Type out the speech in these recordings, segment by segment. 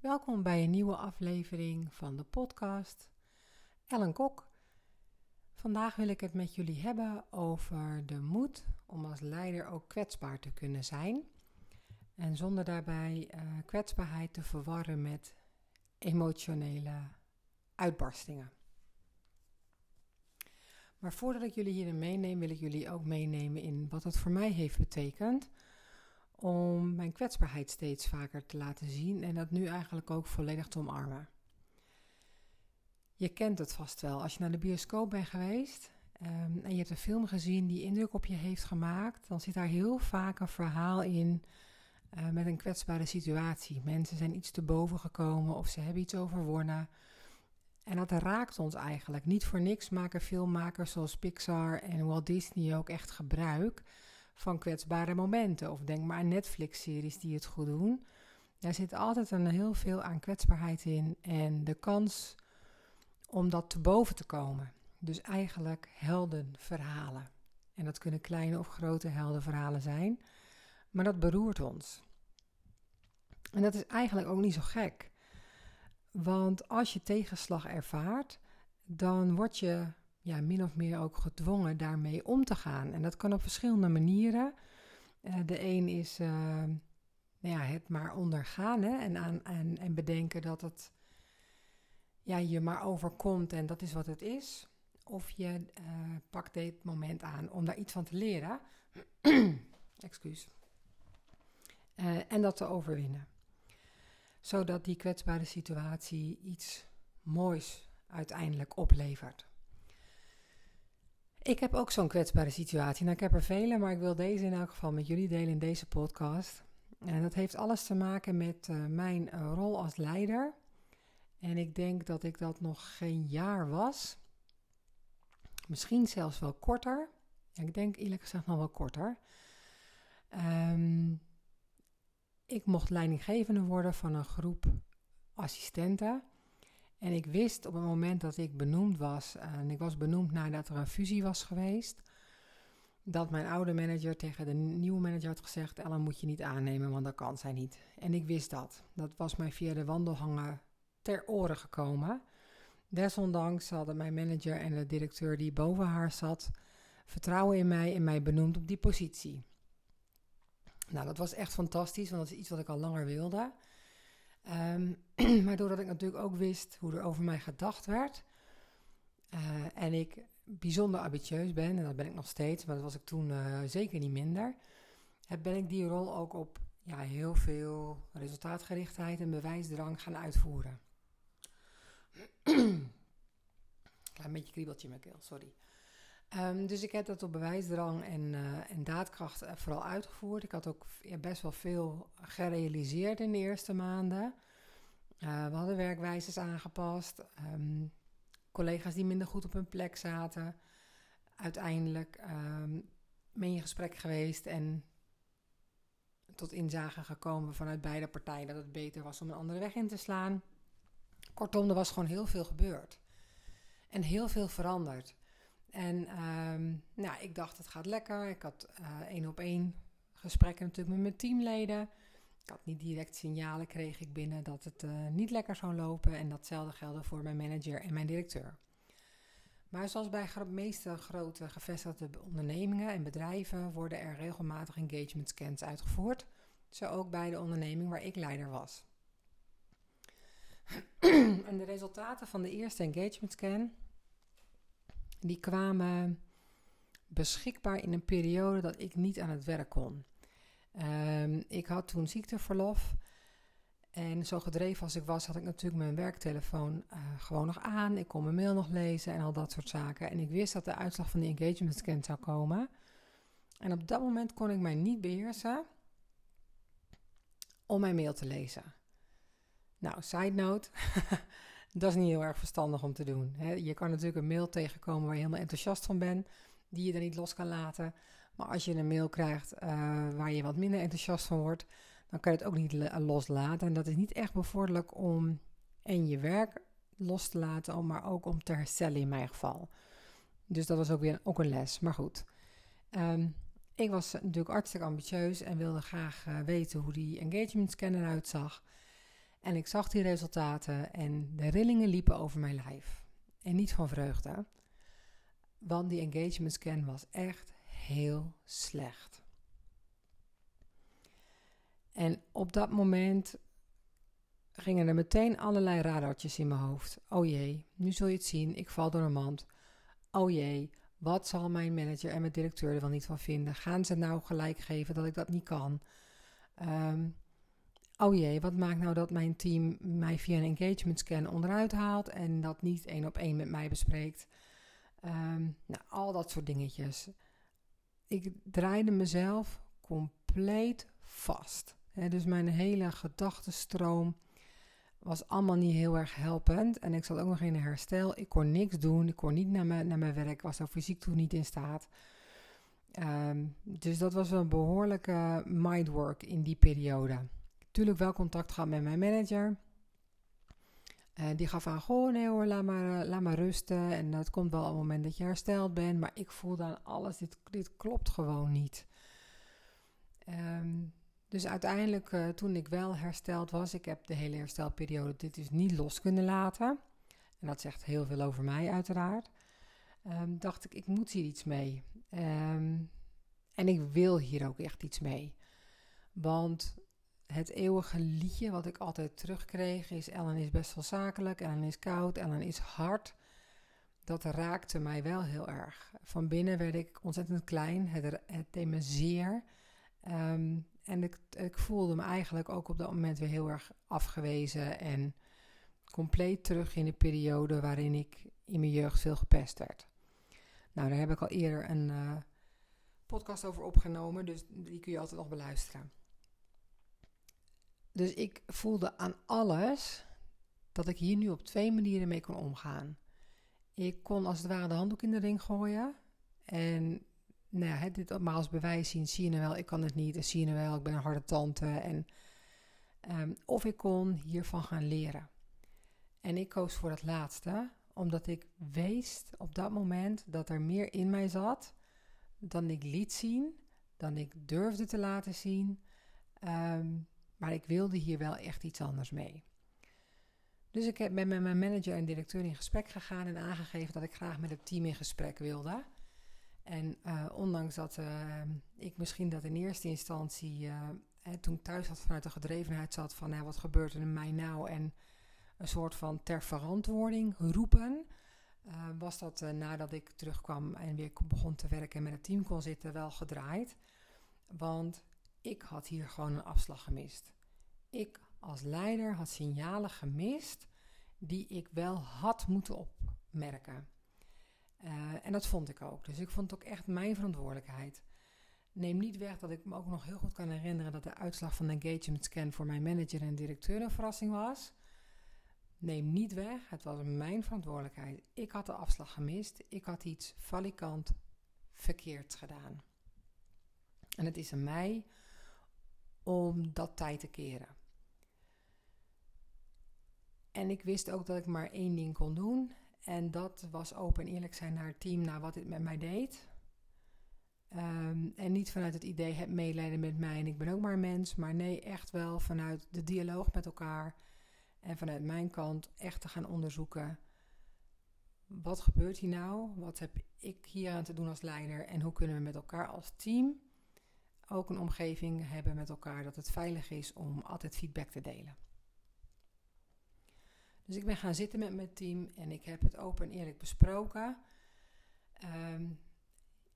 Welkom bij een nieuwe aflevering van de podcast Ellen Kok. Vandaag wil ik het met jullie hebben over de moed om als leider ook kwetsbaar te kunnen zijn. En zonder daarbij uh, kwetsbaarheid te verwarren met emotionele uitbarstingen. Maar voordat ik jullie hierin meeneem, wil ik jullie ook meenemen in wat het voor mij heeft betekend om mijn kwetsbaarheid steeds vaker te laten zien en dat nu eigenlijk ook volledig te omarmen. Je kent het vast wel. Als je naar de bioscoop bent geweest um, en je hebt een film gezien die indruk op je heeft gemaakt, dan zit daar heel vaak een verhaal in uh, met een kwetsbare situatie. Mensen zijn iets te boven gekomen of ze hebben iets overwonnen. En dat raakt ons eigenlijk. Niet voor niks maken filmmakers zoals Pixar en Walt Disney ook echt gebruik van kwetsbare momenten. Of denk maar aan Netflix-series die het goed doen. Daar zit altijd een heel veel aan kwetsbaarheid in en de kans om dat te boven te komen. Dus eigenlijk heldenverhalen. En dat kunnen kleine of grote heldenverhalen zijn, maar dat beroert ons. En dat is eigenlijk ook niet zo gek. Want als je tegenslag ervaart, dan word je ja, min of meer ook gedwongen daarmee om te gaan. En dat kan op verschillende manieren. Uh, de een is uh, nou ja, het maar ondergaan hè, en, aan, en, en bedenken dat het ja, je maar overkomt en dat is wat het is. Of je uh, pakt dit moment aan om daar iets van te leren. Excuus. en dat te overwinnen. Zodat die kwetsbare situatie iets moois uiteindelijk oplevert. Ik heb ook zo'n kwetsbare situatie. Nou, ik heb er vele, maar ik wil deze in elk geval met jullie delen in deze podcast. En dat heeft alles te maken met uh, mijn uh, rol als leider. En ik denk dat ik dat nog geen jaar was. Misschien zelfs wel korter. Ik denk eerlijk gezegd nog wel korter. Um, ik mocht leidinggevende worden van een groep assistenten. En ik wist op het moment dat ik benoemd was, en ik was benoemd nadat er een fusie was geweest, dat mijn oude manager tegen de nieuwe manager had gezegd: Ellen moet je niet aannemen, want dat kan zij niet. En ik wist dat. Dat was mij via de wandelhangen ter oren gekomen. Desondanks hadden mijn manager en de directeur die boven haar zat vertrouwen in mij en mij benoemd op die positie. Nou, dat was echt fantastisch, want dat is iets wat ik al langer wilde. Um, maar doordat ik natuurlijk ook wist hoe er over mij gedacht werd. Uh, en ik bijzonder ambitieus ben, en dat ben ik nog steeds, maar dat was ik toen uh, zeker niet minder. Ben ik die rol ook op ja, heel veel resultaatgerichtheid en bewijsdrang gaan uitvoeren. Klein beetje kriebeltje in mijn keel, sorry. Um, dus ik heb dat op bewijsdrang en, uh, en daadkracht vooral uitgevoerd. Ik had ook best wel veel gerealiseerd in de eerste maanden. Uh, we hadden werkwijzes aangepast. Um, collega's die minder goed op hun plek zaten. Uiteindelijk um, in gesprek geweest en tot inzage gekomen vanuit beide partijen dat het beter was om een andere weg in te slaan. Kortom, er was gewoon heel veel gebeurd. En heel veel veranderd. En um, nou, ik dacht, het gaat lekker. Ik had uh, één op één gesprekken natuurlijk met mijn teamleden. Ik had niet direct signalen, kreeg ik binnen dat het uh, niet lekker zou lopen. En datzelfde geldde voor mijn manager en mijn directeur. Maar zoals bij de meeste grote gevestigde ondernemingen en bedrijven worden er regelmatig engagement scans uitgevoerd. Zo ook bij de onderneming waar ik leider was. en de resultaten van de eerste engagement scan die kwamen beschikbaar in een periode dat ik niet aan het werk kon. Um, ik had toen ziekteverlof. En zo gedreven als ik was, had ik natuurlijk mijn werktelefoon uh, gewoon nog aan. Ik kon mijn mail nog lezen en al dat soort zaken. En ik wist dat de uitslag van die engagement scan zou komen. En op dat moment kon ik mij niet beheersen om mijn mail te lezen. Nou, side note. Dat is niet heel erg verstandig om te doen. Je kan natuurlijk een mail tegenkomen waar je helemaal enthousiast van bent, die je dan niet los kan laten. Maar als je een mail krijgt uh, waar je wat minder enthousiast van wordt, dan kan je het ook niet loslaten. En dat is niet echt bevorderlijk om en je werk los te laten, maar ook om te herstellen in mijn geval. Dus dat was ook weer ook een les. Maar goed. Um, ik was natuurlijk hartstikke ambitieus en wilde graag uh, weten hoe die engagement scanner eruit zag. En ik zag die resultaten en de rillingen liepen over mijn lijf. En niet van vreugde, want die engagement scan was echt heel slecht. En op dat moment gingen er meteen allerlei radartjes in mijn hoofd. Oh jee, nu zul je het zien, ik val door een mand. Oh jee, wat zal mijn manager en mijn directeur er wel niet van vinden? Gaan ze nou gelijk geven dat ik dat niet kan? Um, oh jee, wat maakt nou dat mijn team mij via een engagement scan onderuit haalt en dat niet één op één met mij bespreekt? Um, nou, al dat soort dingetjes. Ik draaide mezelf compleet vast. dus mijn hele gedachtenstroom was allemaal niet heel erg helpend. En ik zat ook nog in herstel. Ik kon niks doen. Ik kon niet naar mijn, naar mijn werk. was er fysiek toen niet in staat. Um, dus dat was een behoorlijke mindwork in die periode. Tuurlijk wel contact gehad met mijn manager. Uh, die gaf aan, goh nee hoor, laat maar, uh, laat maar rusten. En dat komt wel op het moment dat je hersteld bent. Maar ik voelde aan alles, dit, dit klopt gewoon niet. Um, dus uiteindelijk, uh, toen ik wel hersteld was, ik heb de hele herstelperiode dit dus niet los kunnen laten. En dat zegt heel veel over mij uiteraard. Um, dacht ik, ik moet hier iets mee. Um, en ik wil hier ook echt iets mee. Want het eeuwige liedje wat ik altijd terugkreeg is... Ellen is best wel zakelijk, Ellen is koud, Ellen is hard. Dat raakte mij wel heel erg. Van binnen werd ik ontzettend klein. Het, het deed me zeer. Um, en ik, ik voelde me eigenlijk ook op dat moment weer heel erg afgewezen en compleet terug in de periode waarin ik in mijn jeugd veel gepest werd. Nou, daar heb ik al eerder een uh, podcast over opgenomen, dus die kun je altijd nog beluisteren. Dus ik voelde aan alles dat ik hier nu op twee manieren mee kon omgaan. Ik kon als het ware de handdoek in de ring gooien en nou ja, dit maar als bewijs zien, zie je nou wel, ik kan het niet, en zie je nou wel, ik ben een harde tante. En, um, of ik kon hiervan gaan leren. En ik koos voor het laatste, omdat ik wist op dat moment dat er meer in mij zat dan ik liet zien, dan ik durfde te laten zien. Um, maar ik wilde hier wel echt iets anders mee. Dus ik ben met mijn manager en directeur in gesprek gegaan en aangegeven dat ik graag met het team in gesprek wilde. En uh, ondanks dat uh, ik misschien dat in eerste instantie, uh, hè, toen ik thuis had vanuit de gedrevenheid zat van nou, wat gebeurt er in mij nou en een soort van ter verantwoording roepen, was dat nadat ik terugkwam en weer begon te werken en met het team kon zitten wel gedraaid. Want ik had hier gewoon een afslag gemist. Ik als leider had signalen gemist die ik wel had moeten opmerken. Uh, en dat vond ik ook. Dus ik vond het ook echt mijn verantwoordelijkheid. Neem niet weg dat ik me ook nog heel goed kan herinneren dat de uitslag van de engagement scan voor mijn manager en directeur een verrassing was. Neem niet weg, het was mijn verantwoordelijkheid. Ik had de afslag gemist. Ik had iets valikant verkeerd gedaan. En het is aan mij om dat tijd te keren. En ik wist ook dat ik maar één ding kon doen. En dat was open en eerlijk zijn naar het team, naar wat dit met mij deed. Um, en niet vanuit het idee, het meelijden met mij en ik ben ook maar een mens. Maar nee, echt wel vanuit de dialoog met elkaar. En vanuit mijn kant echt te gaan onderzoeken. Wat gebeurt hier nou? Wat heb ik hier aan te doen als leider? En hoe kunnen we met elkaar als team ook een omgeving hebben met elkaar dat het veilig is om altijd feedback te delen? Dus ik ben gaan zitten met mijn team en ik heb het open en eerlijk besproken. Um,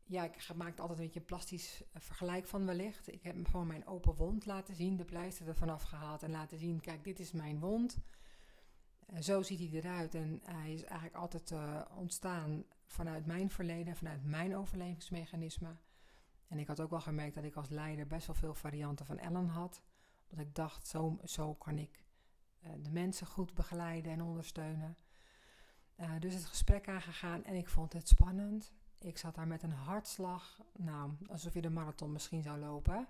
ja, ik maak altijd een beetje een plastisch eh, vergelijk van wellicht. Ik heb gewoon mijn open wond laten zien, de pleister ervan afgehaald en laten zien, kijk, dit is mijn wond. Zo ziet hij eruit en hij is eigenlijk altijd uh, ontstaan vanuit mijn verleden, vanuit mijn overlevingsmechanisme. En ik had ook wel gemerkt dat ik als leider best wel veel varianten van Ellen had. Dat ik dacht, zo, zo kan ik eh, de mensen goed begeleiden en ondersteunen. Uh, dus het gesprek aangegaan en ik vond het spannend. Ik zat daar met een hartslag, nou, alsof je de marathon misschien zou lopen.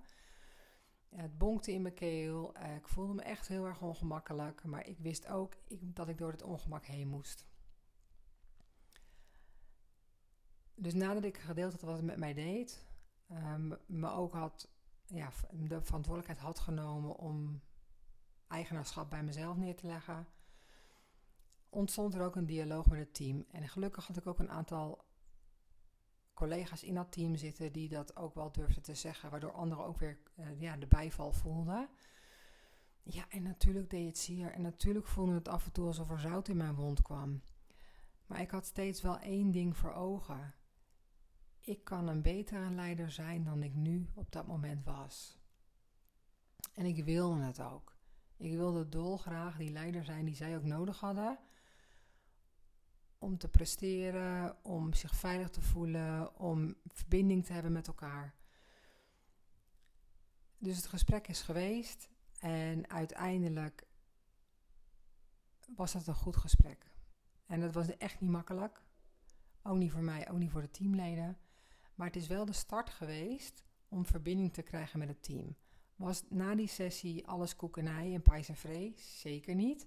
Het bonkte in mijn keel. Uh, ik voelde me echt heel erg ongemakkelijk. Maar ik wist ook ik, dat ik door het ongemak heen moest. Dus nadat ik gedeeld had wat het met mij deed, um, me ook had, ja, de verantwoordelijkheid had genomen om eigenaarschap bij mezelf neer te leggen, ontstond er ook een dialoog met het team. En gelukkig had ik ook een aantal collega's in dat team zitten die dat ook wel durfden te zeggen, waardoor anderen ook weer uh, ja, de bijval voelden. Ja, en natuurlijk deed het zeer. En natuurlijk voelde het af en toe alsof er zout in mijn wond kwam. Maar ik had steeds wel één ding voor ogen. Ik kan een betere leider zijn dan ik nu op dat moment was. En ik wilde het ook. Ik wilde dolgraag die leider zijn die zij ook nodig hadden. Om te presteren, om zich veilig te voelen, om verbinding te hebben met elkaar. Dus het gesprek is geweest en uiteindelijk was dat een goed gesprek. En dat was echt niet makkelijk. Ook niet voor mij, ook niet voor de teamleden. Maar het is wel de start geweest om verbinding te krijgen met het team. Was na die sessie alles koekenij en pais en vrees? Zeker niet.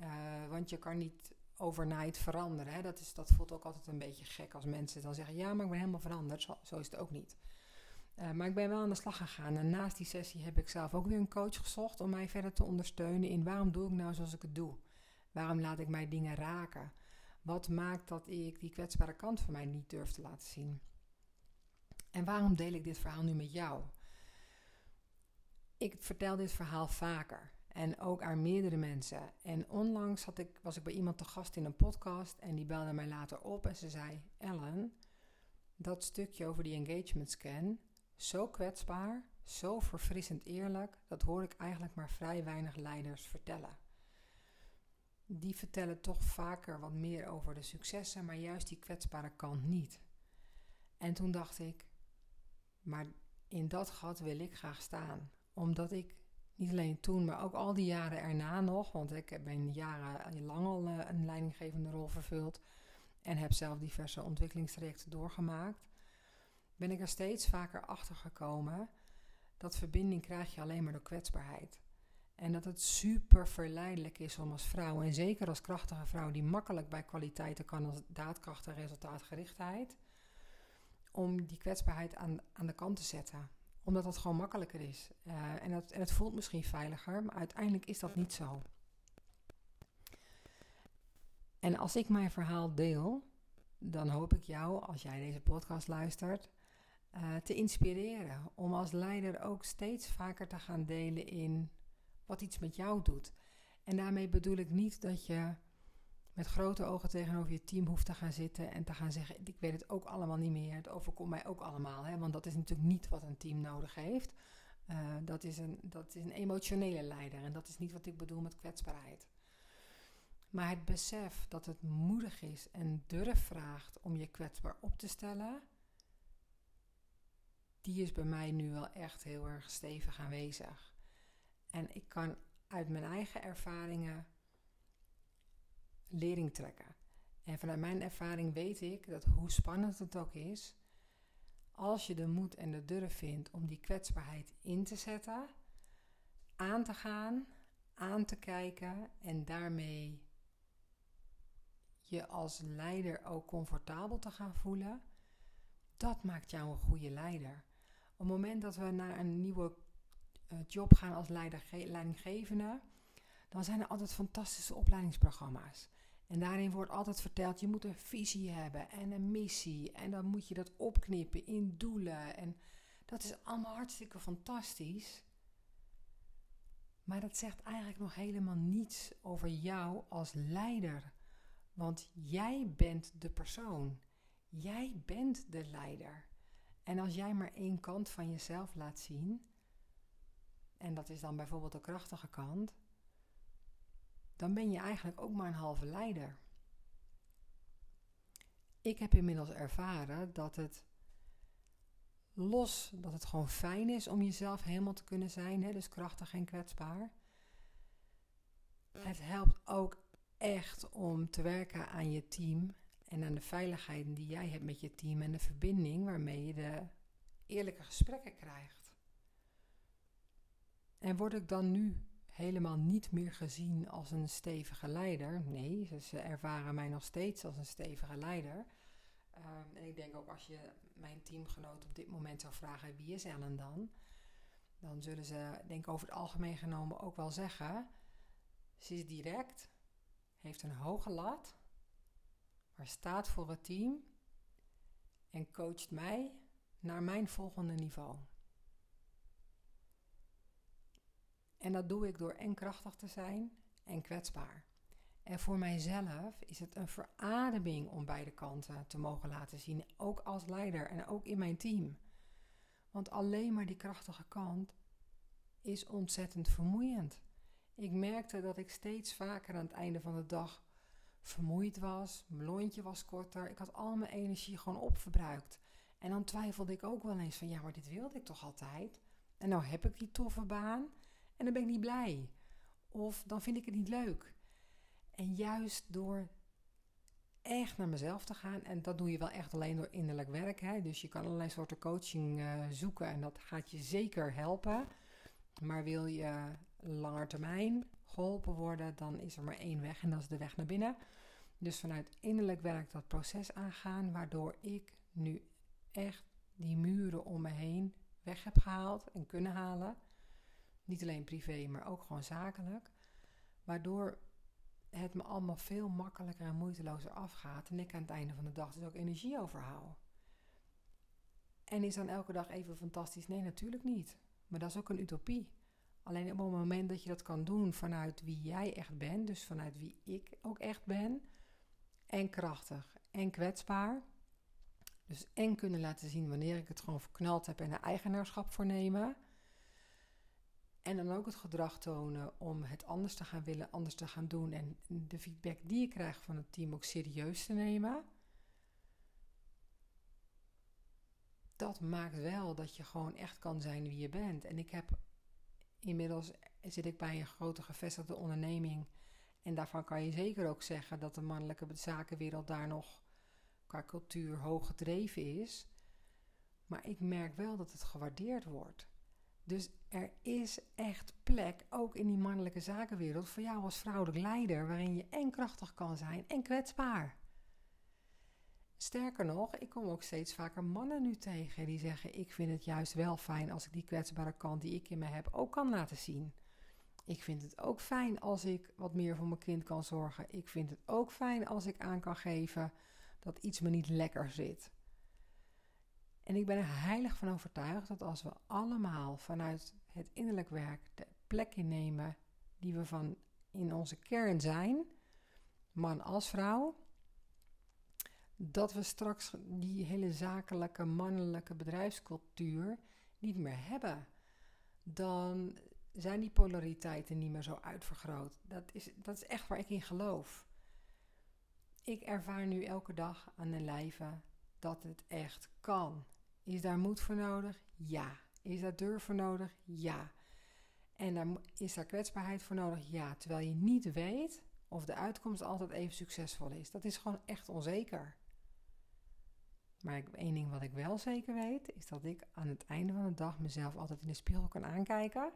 Uh, want je kan niet overnight veranderen. Hè? Dat, is, dat voelt ook altijd een beetje gek als mensen dan zeggen: Ja, maar ik ben helemaal veranderd. Zo, zo is het ook niet. Uh, maar ik ben wel aan de slag gegaan. En naast die sessie heb ik zelf ook weer een coach gezocht om mij verder te ondersteunen in waarom doe ik nou zoals ik het doe. Waarom laat ik mij dingen raken? Wat maakt dat ik die kwetsbare kant van mij niet durf te laten zien? En waarom deel ik dit verhaal nu met jou? Ik vertel dit verhaal vaker en ook aan meerdere mensen. En onlangs had ik, was ik bij iemand te gast in een podcast en die belde mij later op en ze zei: Ellen, dat stukje over die engagement scan, zo kwetsbaar, zo verfrissend eerlijk, dat hoor ik eigenlijk maar vrij weinig leiders vertellen die vertellen toch vaker wat meer over de successen, maar juist die kwetsbare kant niet. En toen dacht ik, maar in dat gat wil ik graag staan. Omdat ik niet alleen toen, maar ook al die jaren erna nog, want ik heb in jarenlang al eh, een leidinggevende rol vervuld en heb zelf diverse ontwikkelingstrajecten doorgemaakt, ben ik er steeds vaker achter gekomen dat verbinding krijg je alleen maar door kwetsbaarheid. En dat het super verleidelijk is om als vrouw, en zeker als krachtige vrouw die makkelijk bij kwaliteiten kan als daadkracht en resultaatgerichtheid, om die kwetsbaarheid aan, aan de kant te zetten. Omdat dat gewoon makkelijker is. Uh, en, het, en het voelt misschien veiliger, maar uiteindelijk is dat niet zo. En als ik mijn verhaal deel, dan hoop ik jou, als jij deze podcast luistert, uh, te inspireren. Om als leider ook steeds vaker te gaan delen in wat iets met jou doet. En daarmee bedoel ik niet dat je met grote ogen tegenover je team hoeft te gaan zitten en te gaan zeggen: Ik weet het ook allemaal niet meer. Het overkomt mij ook allemaal. Hè? Want dat is natuurlijk niet wat een team nodig heeft. Uh, dat, is een, dat is een emotionele leider en dat is niet wat ik bedoel met kwetsbaarheid. Maar het besef dat het moedig is en durf vraagt om je kwetsbaar op te stellen, die is bij mij nu wel echt heel erg stevig aanwezig. En ik kan uit mijn eigen ervaringen lering trekken. En vanuit mijn ervaring weet ik dat hoe spannend het ook is, als je de moed en de durf vindt om die kwetsbaarheid in te zetten, aan te gaan, aan te kijken en daarmee je als leider ook comfortabel te gaan voelen, dat maakt jou een goede leider. Op het moment dat we naar een nieuwe uh, job gaan als leider, leidinggevende, dan zijn er altijd fantastische opleidingsprogramma's. En daarin wordt altijd verteld, je moet een visie hebben en een missie. En dan moet je dat opknippen in doelen. En dat is allemaal hartstikke fantastisch. Maar dat zegt eigenlijk nog helemaal niets over jou als leider. Want jij bent de persoon. Jij bent de leider. En als jij maar één kant van jezelf laat zien, en dat is dan bijvoorbeeld de krachtige kant, dan ben je eigenlijk ook maar een halve leider. Ik heb inmiddels ervaren dat het los, dat het gewoon fijn is om jezelf helemaal te kunnen zijn, hè, dus krachtig en kwetsbaar. Het helpt ook echt om te werken aan je team en aan de veiligheid die jij hebt met je team en de verbinding waarmee je de eerlijke gesprekken krijgt. En word ik dan nu helemaal niet meer gezien als een stevige leider? Nee, ze ervaren mij nog steeds als een stevige leider. Um, en ik denk ook als je mijn teamgenoot op dit moment zou vragen wie is Ellen dan? dan zullen ze, denk over het algemeen genomen, ook wel zeggen: ze is direct, heeft een hoge lat, maar staat voor het team en coacht mij naar mijn volgende niveau. En dat doe ik door en krachtig te zijn en kwetsbaar. En voor mijzelf is het een verademing om beide kanten te mogen laten zien, ook als leider en ook in mijn team. Want alleen maar die krachtige kant is ontzettend vermoeiend. Ik merkte dat ik steeds vaker aan het einde van de dag vermoeid was, mijn lontje was korter, ik had al mijn energie gewoon opverbruikt. En dan twijfelde ik ook wel eens van ja, maar dit wilde ik toch altijd? En nou heb ik die toffe baan en dan ben ik niet blij. Of dan vind ik het niet leuk. En juist door echt naar mezelf te gaan, en dat doe je wel echt alleen door innerlijk werk. Hè? Dus je kan allerlei soorten coaching uh, zoeken en dat gaat je zeker helpen. Maar wil je langer termijn geholpen worden, dan is er maar één weg en dat is de weg naar binnen. Dus vanuit innerlijk werk dat proces aangaan, waardoor ik nu echt die muren om me heen weg heb gehaald en kunnen halen. Niet alleen privé, maar ook gewoon zakelijk. Waardoor het me allemaal veel makkelijker en moeitelozer afgaat. En ik aan het einde van de dag dus ook energie overhoud. En is dan elke dag even fantastisch? Nee, natuurlijk niet. Maar dat is ook een utopie. Alleen op het moment dat je dat kan doen vanuit wie jij echt bent, dus vanuit wie ik ook echt ben, en krachtig en kwetsbaar. Dus en kunnen laten zien wanneer ik het gewoon verknald heb en er eigenaarschap voor nemen. En dan ook het gedrag tonen om het anders te gaan willen, anders te gaan doen. En de feedback die je krijgt van het team ook serieus te nemen. Dat maakt wel dat je gewoon echt kan zijn wie je bent. En ik heb inmiddels zit ik bij een grote gevestigde onderneming. En daarvan kan je zeker ook zeggen dat de mannelijke zakenwereld daar nog qua cultuur hoog gedreven is. Maar ik merk wel dat het gewaardeerd wordt. Dus er is echt plek, ook in die mannelijke zakenwereld, voor jou als vrouwelijk leider, waarin je en krachtig kan zijn en kwetsbaar. Sterker nog, ik kom ook steeds vaker mannen nu tegen die zeggen: Ik vind het juist wel fijn als ik die kwetsbare kant die ik in me heb ook kan laten zien. Ik vind het ook fijn als ik wat meer voor mijn kind kan zorgen. Ik vind het ook fijn als ik aan kan geven dat iets me niet lekker zit. En ik ben er heilig van overtuigd dat als we allemaal vanuit het innerlijk werk de plek innemen die we van in onze kern zijn, man als vrouw, dat we straks die hele zakelijke mannelijke bedrijfscultuur niet meer hebben. Dan zijn die polariteiten niet meer zo uitvergroot. Dat is, dat is echt waar ik in geloof. Ik ervaar nu elke dag aan de lijve dat het echt kan. Is daar moed voor nodig? Ja. Is daar durf voor nodig? Ja. En daar, is daar kwetsbaarheid voor nodig? Ja. Terwijl je niet weet of de uitkomst altijd even succesvol is. Dat is gewoon echt onzeker. Maar één ding wat ik wel zeker weet, is dat ik aan het einde van de dag mezelf altijd in de spiegel kan aankijken.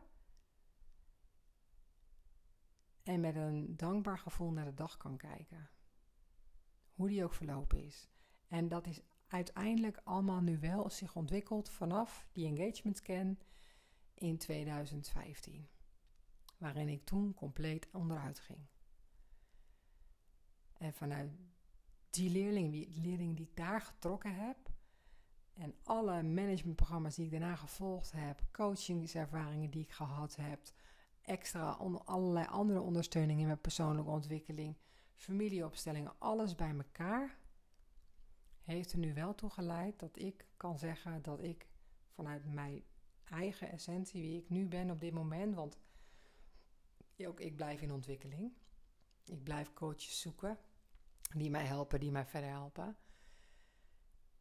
En met een dankbaar gevoel naar de dag kan kijken. Hoe die ook verlopen is. En dat is uiteindelijk allemaal nu wel zich ontwikkeld vanaf die engagement scan in 2015. Waarin ik toen compleet onderuit ging. En vanuit die leerling, die leerling die ik daar getrokken heb. En alle managementprogramma's die ik daarna gevolgd heb, coachingservaringen die ik gehad heb, extra allerlei andere ondersteuningen met persoonlijke ontwikkeling, familieopstellingen, alles bij elkaar, heeft er nu wel toe geleid dat ik kan zeggen dat ik vanuit mijn eigen essentie, wie ik nu ben op dit moment, want ook ik blijf in ontwikkeling. Ik blijf coaches zoeken die mij helpen, die mij verder helpen.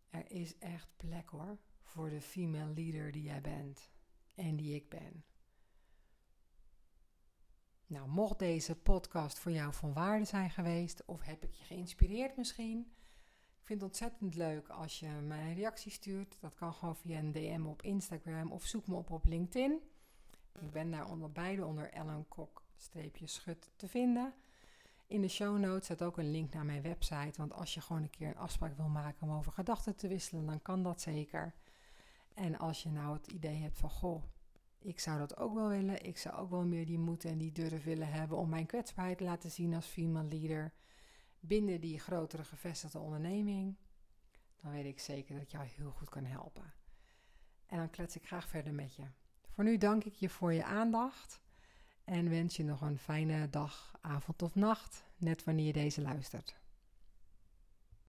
Er is echt plek hoor voor de female leader die jij bent en die ik ben. Nou, mocht deze podcast voor jou van waarde zijn geweest of heb ik je geïnspireerd misschien? Ik vind het ontzettend leuk als je mij een reactie stuurt. Dat kan gewoon via een DM op Instagram of zoek me op op LinkedIn. Ik ben daar onder beide onder Ellen Kok-schut te vinden. In de show notes staat ook een link naar mijn website. Want als je gewoon een keer een afspraak wil maken om over gedachten te wisselen, dan kan dat zeker. En als je nou het idee hebt van goh, ik zou dat ook wel willen. Ik zou ook wel meer die moed en die durf willen hebben om mijn kwetsbaarheid te laten zien als female leader binnen die grotere gevestigde onderneming. Dan weet ik zeker dat ik jou heel goed kan helpen. En dan klets ik graag verder met je. Voor nu dank ik je voor je aandacht en wens je nog een fijne dag, avond of nacht, net wanneer je deze luistert.